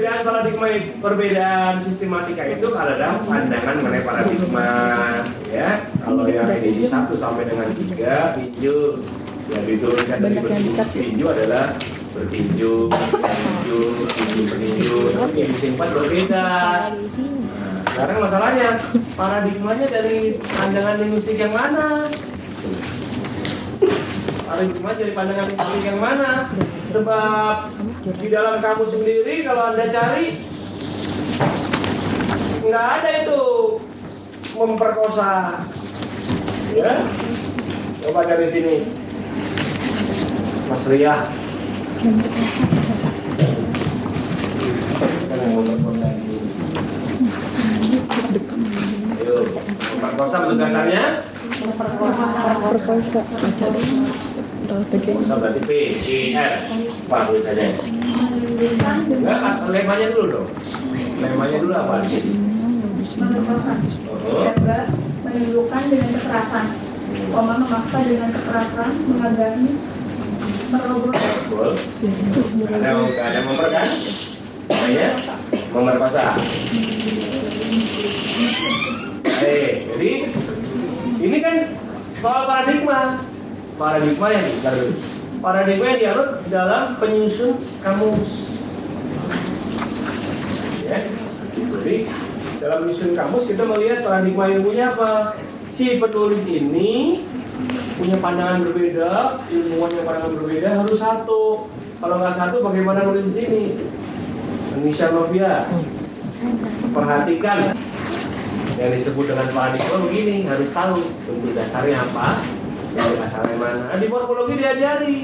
perbedaan paradigma perbedaan sistematika itu ada pandangan mengenai paradigma ya. Kalau yang edisi satu sampai dengan tiga tinju. Yang diturunkan dari bertinju. tinju adalah bertinju tinju tinju peninju tapi edisi empat berbeda. Nah, sekarang masalahnya paradigmanya dari pandangan linguistik yang mana? Paradigma dari pandangan linguistik yang mana? Sebab di dalam kamu sendiri kalau anda cari nggak ada itu memperkosa. Ya? Coba dari sini. Mas Ria. Ayo, memperkosa bentuk dasarnya Perkosa. Perkosa berarti P, R Apa tulisannya? Enggak, lemanya dulu dong Lemanya dulu apa? Memerkosa. Oh. Menimbulkan dengan kekerasan. Koma memaksa dengan kekerasan, mengagami. Nggak ada ada memper kan? Namanya memerkosa. Eh, jadi ini kan soal paradigma. Paradigma yang dulu. Paradigma yang dianut dalam penyusun kamus. Ya. Jadi dalam penyusun kamus kita melihat paradigma ilmunya apa? Si penulis ini punya pandangan berbeda, ilmuwan yang pandangan berbeda harus satu. Kalau nggak satu, bagaimana nulis di sini? Indonesia Novia, perhatikan yang disebut dengan paradigma begini harus tahu bentuk dasarnya apa, dari asalnya mana. Nah, di morfologi diajari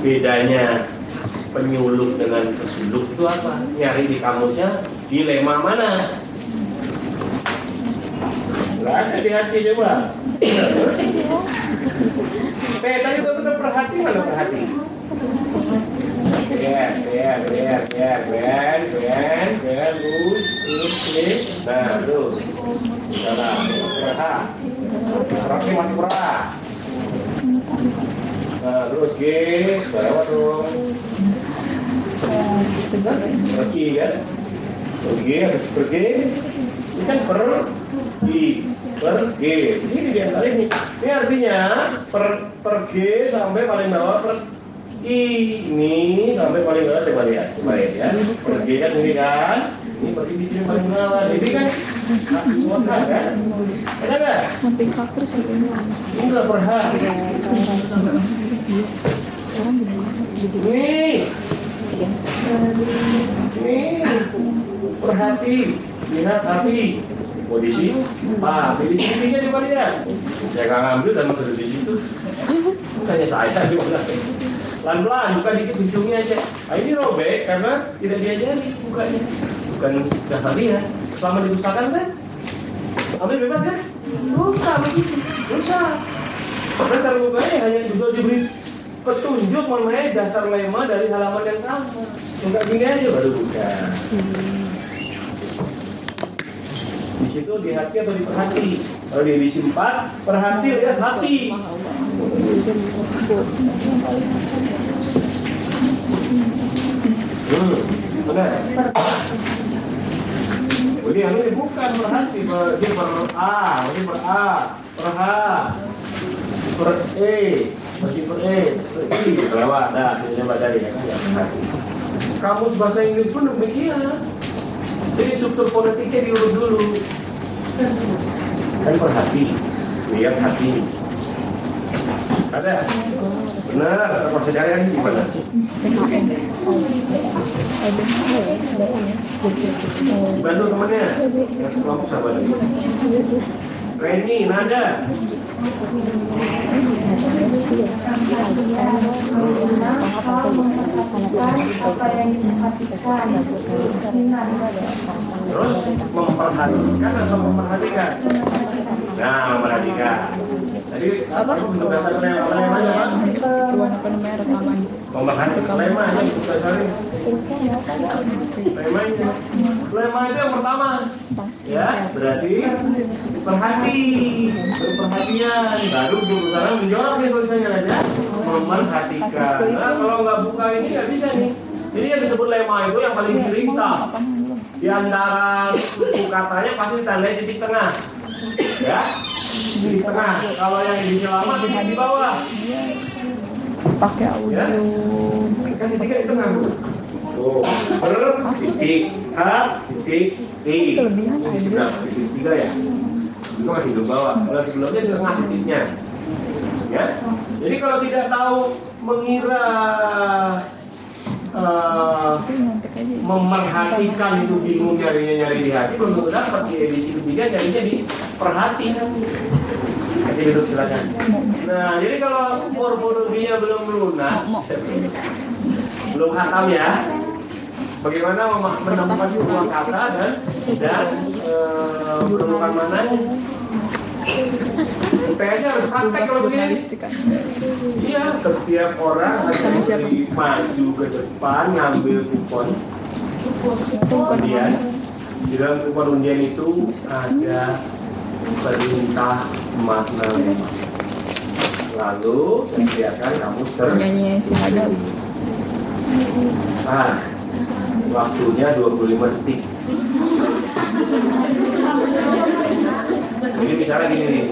bedanya penyuluh dengan pesuluk itu apa? Nyari di kamusnya dilema mana? Enggak ada di hati coba. Peta juga benar perhati mana perhati? Biar, biar, biar, biar, biar, biar, terus, terus, terus, nah, terus, salah, perha, Rocky masih perha, nah, terus, G, lewat dong, Rocky kan, pergi harus pergi, ini kan per G, per G, ini di antara ini, ini artinya per per G sampai paling bawah per I ini sampai paling bawah coba lihat, coba lihat ya. Pergi kan ini kan, ini pergi di sini paling bawah. Ini kan kan, kan? Samping faktor sih ini. Nggak. Sekarang jadi perhati, lihat hati. Kondisi, ah, pilih sininya coba lihat. Saya nggak ngambil dan masuk di situ. Bukannya saya gimana? Pelan-pelan, buka dikit ujungnya aja. Nah, ini robek karena tidak diajari bukanya. Bukan dasar Selama diusahakan kan? Ambil bebas kan? Buka begitu. Usah. Karena cara bukanya hanya juga diberi petunjuk mengenai dasar lema dari halaman yang sama. Buka gini aja baru buka. Di situ di hati atau di perhati. Kalau di edisi 4, perhati lihat hati. Hmm, benar. Jadi yang ini bukan perhati, per- ini per A, ini per A, per H, per E, masih per E, per I, lewat, dah, ini coba dari ya kan, ya. Kamus bahasa Inggris pun demikian. Jadi struktur fonetiknya diurut dulu. Kan perhati, lihat hati. Ada? Benar, persejarahnya gimana? Bantu temannya. Yang sekelompok sahabat lagi. Reni, Nada. yang Terus memperhatikan atau memperhatikan? Nah, memperhatikan. Apa dasar lema lema apa? Namanya rekaman Memperhatikan lema ini itu. Lema itu yang pertama. Ya, berarti perhati, berperhatian. Baru sekarang menjawab nih tulisannya aja. Memperhatikan. Nah, kalau nggak buka ini nggak bisa nih. Jadi yang disebut lema itu yang paling kiri hitam. Di antara suku katanya pasti ditandai titik tengah. Ya, titik tengah. Kalau yang di lama titik di bawah. pakai audio Ya. Kan titiknya di tengah. Tuh, ber, titik, H, titik, T. Aja. sebelah, titik tiga ya. Itu masih belum bawah. Kalau sebelumnya di tengah titiknya. Ya. Jadi kalau tidak tahu mengira aja memerhatikan itu bingung nyarinya nyari di hati belum dapat di edisi ketiga nyarinya di perhati Nanti duduk silakan. Nah, jadi kalau morfologinya belum lunas, belum hatam ya, bagaimana menemukan sebuah kata dan dan eh, menemukan mana? UTS-nya harus praktek kalau begini. kan Iya, setiap orang harus maju ke depan, ngambil kupon. Kemudian di dalam kupon undian itu ada perintah makna. Lalu sediakan kamu ter nyanyi si Hadal ah, waktunya 25 detik. Jadi misalnya gini nih,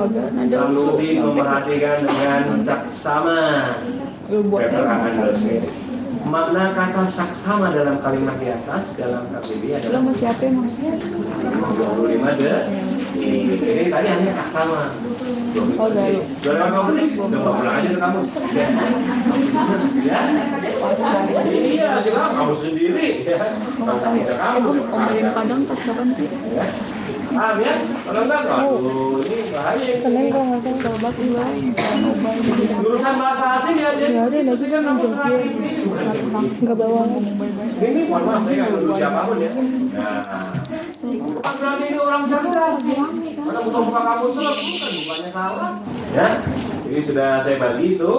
ada ada Samsudin memperhatikan dengan saksama. saya Anderson. Makna kata saksama dalam kalimat di atas dalam KBBI adalah mau siapa emang 25 de. Ini tadi hanya saksama. Oh, baru. Dua lima menit, udah pulang aja ke kamus. Ya? Kamu sendiri. Ya. Kamu eh kamu. omelin padang pas kapan sih Ya. Paham ya? Kalau enggak, aduh, ini bahaya. Senin kalau nggak coba jadi Jurusan bahasa asing ya? Ya udah, lagi kan kamu menjadi. ini bukan kayak begitu. nggak bawa Ini mohon maaf saya nggak nuduh siapa pun ya. Nah, bukan berarti ini orang cerdas. Karena bukan buka kamu bukan bukannya salah. Ya, jadi sudah saya bagi itu.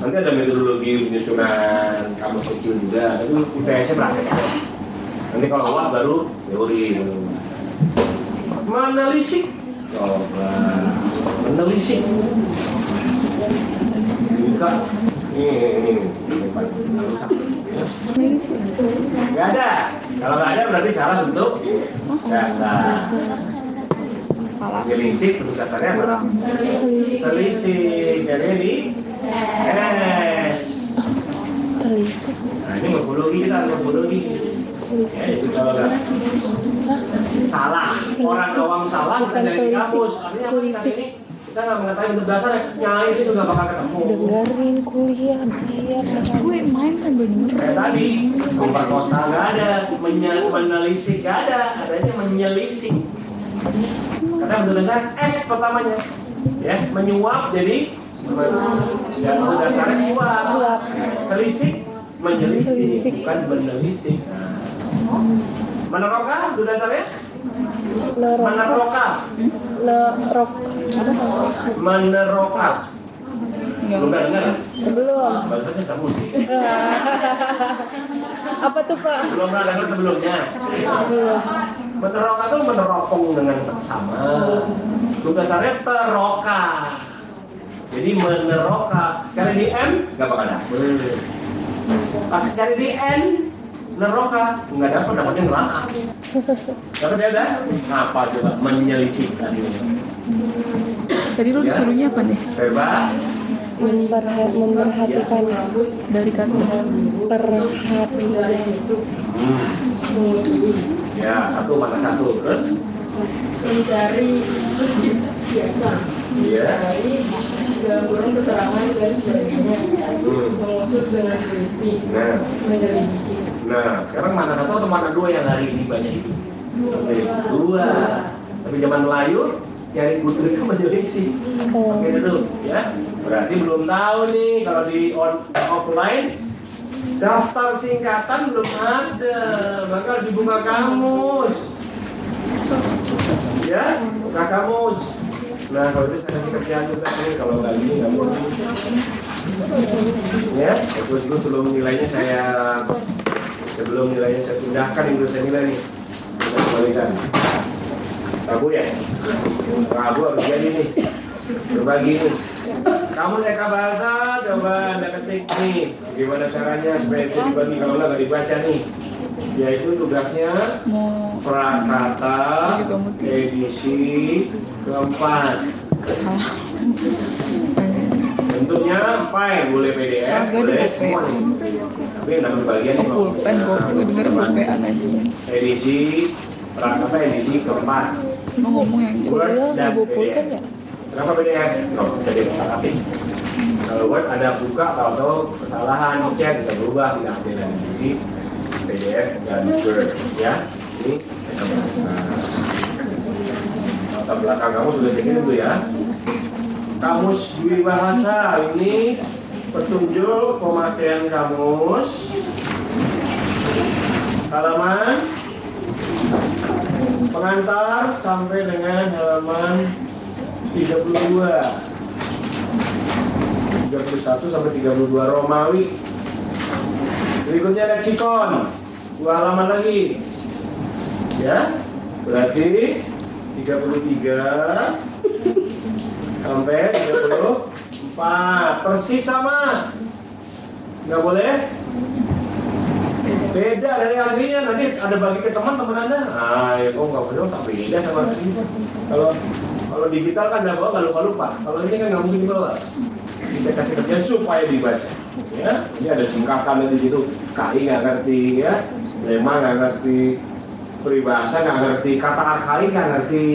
Nanti ada metodologi penyusunan kamus kecil juga, tapi UTS-nya praktek. Nanti kalau wah baru teori. Menelisik, coba menelisik. Buka, ini ini ini. Gak ada. Kalau nggak ada berarti salah bentuk dasar. Selisih bentuk dasarnya apa? Selisih. Jadi S. telisik. Nah ini. Ya, itu kalau nggak salah orang awam salah kita dari apa kita ini kita nggak mengetahui bentuk dasarnya. Nyai itu nggak bakal ketemu. Dengerin kuliah biar gue main sambil Kayak tadi, memperkosa nggak ada, menye- menelisik nggak ada, adanya menyelisik. Karena benar S pertamanya, ya menyuap jadi ya dasarnya suap, selisik, menyelisik, Selisik. bukan menelisik. Meneroka, dasarnya? lerok Meneroka, lerok meneroka. Belum pernah dengar? belum Bahasanya sama sih. apa tuh pak Belum pernah dengar sebelumnya. belum Meneroka itu meneropong dengan seksama. Itu dasarnya teroka. Jadi meneroka. Cari di M nggak bakal dapet. Pakai cari di N neroka nggak dapet dapetnya neraka. Dapat ya ada? Apa coba menyelisik tadi? tadi lu disuruhnya apa nih Coba. memperha memperhatikan dari kata perhatian Hmm. Ya satu mana satu terus? mencari biasa Iya. mencari dalam kurung keterangan dan sebagainya Hmm. mengusut dengan teliti Nah. menyelidiki Nah, sekarang mana satu atau mana dua yang hari ini banyak itu? Menyelisih. Dua. Tapi zaman Melayu, nyari kutu itu menyelisih. Oke dulu, ya. Berarti belum tahu nih kalau di on offline daftar singkatan belum ada, maka harus dibuka kamus. Ya, buka kamus. Nah, kalau itu saya kasih kerjaan juga nih, kalau nggak ini nggak mau. Ya, terus itu sebelum nilainya saya sebelum nilainya saya pindahkan Indonesia nilai nih. Kita kembalikan. Rabu ya? Rabu harus jadi nih. Berbagi nih Kamu Eka Bahasa, coba Anda ketik nih. Gimana caranya supaya bisa dibagi? Kalau nggak dibaca nih. Yaitu tugasnya prakata edisi keempat. Bentuknya file, boleh PDF, di boleh semua nih. Tapi yang dapat bagian oh, nih, pulpen gue gue denger pulpen edisi prakata edisi keempat. Mau ngomong yang Iya, dan ibu pulpen ya? Kenapa PDF? Oh, bisa dilengkapi. Kalau Word ada buka atau atau kesalahan, cek bisa berubah tidak ada lagi. PDF dan Word ya. Ini bahasa. Latar belakang kamu sudah segini tuh ya. Kamus Bahasa ini petunjuk pemakaian kamus halaman pengantar sampai dengan halaman 32 31 sampai 32 Romawi berikutnya leksikon. Dua halaman lagi. Ya berarti 33 sampai 34 persis sama. Nggak boleh? Beda dari aslinya nanti ada bagi ke teman-teman anda. Ah ya kok nggak boleh tak beda sama aslinya kalau kalau digital kan udah bawa nggak lupa lupa kalau ini kan nggak mungkin dibawa bisa kasih kerjaan supaya dibaca ya ini ada singkatan di situ KI nggak ngerti ya lema nggak ngerti peribahasa nggak ngerti kata arkali nggak ngerti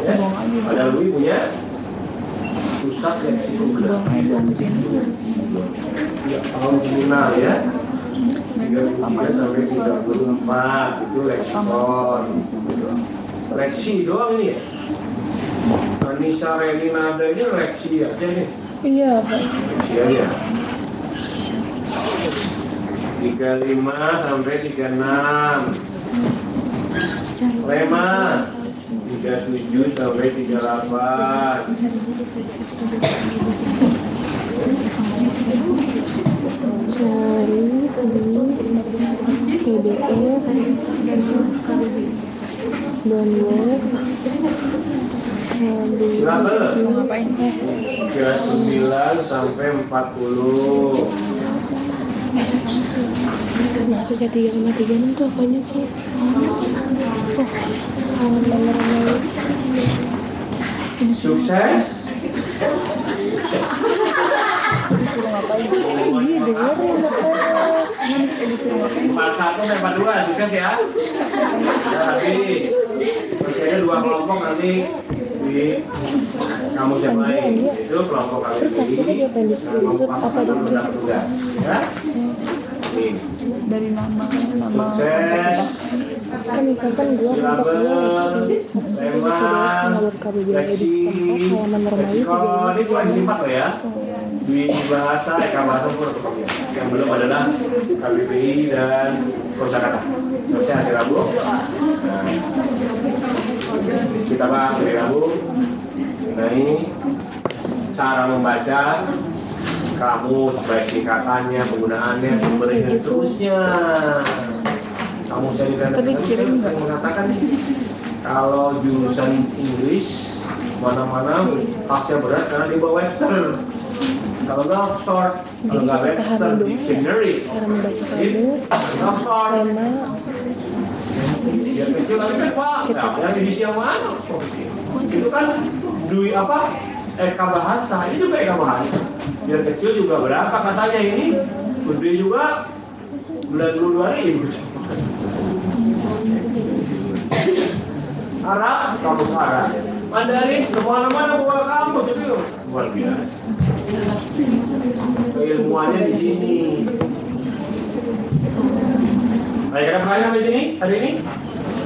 ya ada Louis punya pusat leksikografis Buang aja di sini. Ya, tahun seminal ya. 33 sampai 34 itu leksikon. Leksi doang ini ya. Anissa Reni Nada ini leksi aja nih. Iya, Pak. Leksi aja. 35 sampai 36. Lema 37 sampai 38. Cari di PDF download Berapa? Mau ngapain? 39 sampai 40. Maksudnya tiga sama tiga enam tuh apanya sih? Oh, nomor-nomor Sukses. Disuruh ngapain? Iya dengerin disuruh ngapain? 41 sampai 42 sukses ya. Ya, habis. Masih ada dua kelompok nanti di yang lain. Itu kelompok kali Terus hasilnya dia pengen di screenshot apa di dia? tugas. Ya. Dari nama nama Sukses. Kan misalkan gua untuk tema, ngalur KBBI di sekolah halaman normal itu leksikon, ini bukan disimpan ya. Di bahasa, Eka bahasa pun Yang belum adalah KBBI dan kosakata. Selesai hari Rabu. Nah, kita bahas hari Rabu mengenai cara membaja kamus, baik singkatannya, penggunaannya, sumbernya, dan seterusnya. Kamu saya nggak? mengatakan kalau jurusan Inggris mana-mana pasnya berat karena di bawah Webster. Kalau nggak Oxford, kalau nggak Webster Dictionary, membaca Jadi, kamus, Oxford. Nanti kan Pak, nah, yang yang mana? Itu kan Dwi apa? Eka Bahasa, ini juga Eka Bahasa. Biar kecil juga berapa katanya ini? Gede juga 92 ribu. Arab, kamus Arab. Mandarin, ke mana-mana bawa kamu jadi luar biasa. Keilmuannya di sini. Baik, ada pertanyaan di sini hari ini?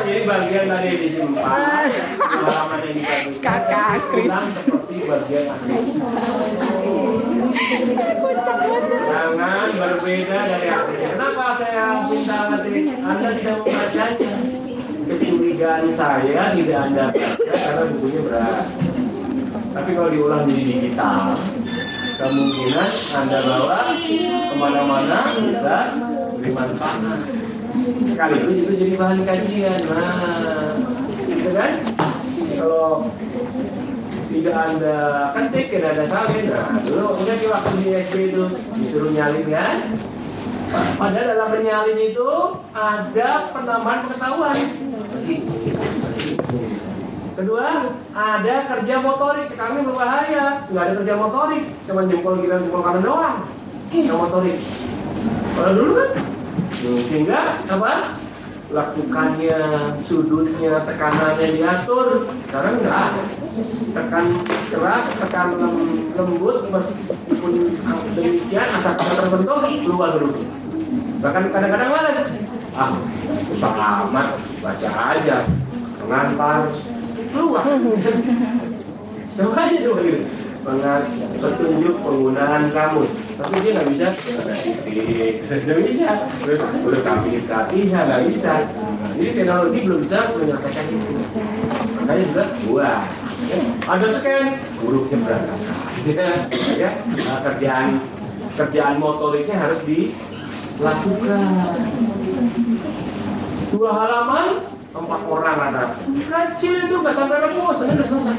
Jadi bagian tadi disimpan, halaman yang dibagi. Kakak Kris. Seperti bagian asli. Jangan berbeda dari aslinya. Kenapa saya minta nanti Anda tidak membacanya? Kecurigaan saya tidak Anda baca karena bukunya berat. Tapi kalau diulang jadi digital, kemungkinan Anda bawa ke mana-mana bisa beri manfaat. Sekaligus itu jadi bahan kajian. Nah, gitu kan? Kalau tidak anda ketik tidak ada salin nah dulu enggak di waktu di SD itu disuruh nyalin kan? Padahal dalam menyalin itu ada penambahan pengetahuan. Kedua ada kerja motorik. Sekarang ini berbahaya. Nggak ada kerja motorik. Cuma jempol kiri jempol kanan doang. Yang motorik. Kalau dulu kan sehingga apa? Lakukannya sudutnya tekanannya diatur. Sekarang enggak tekan keras tekan lem- lembut meskipun demikian asal kata tersentuh keluar dulu. Bahkan kadang-kadang males. Ah susah amat. Baca aja. Mengantar keluar. Coba aja gitu Pengat, petunjuk penggunaan kamus tapi dia nggak bisa. Nggak bisa. Terus kami latihan nggak bisa. Jadi teknologi belum bisa menyelesaikan itu. Makanya juga wah ada scan. Hurufnya berantakan ya nah, kerjaan kerjaan motoriknya harus dilakukan. Dua halaman empat orang ada. Kecil itu nggak sampai rembus ini udah selesai.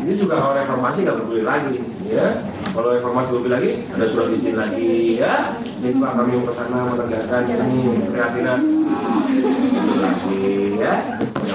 Ini juga kalau reformasi nggak berbeli lagi ya kalau reformasi berbeli lagi ada surat izin lagi ya. Ini pak kami ke sana menegakkan ini keprihatinan itu lagi ya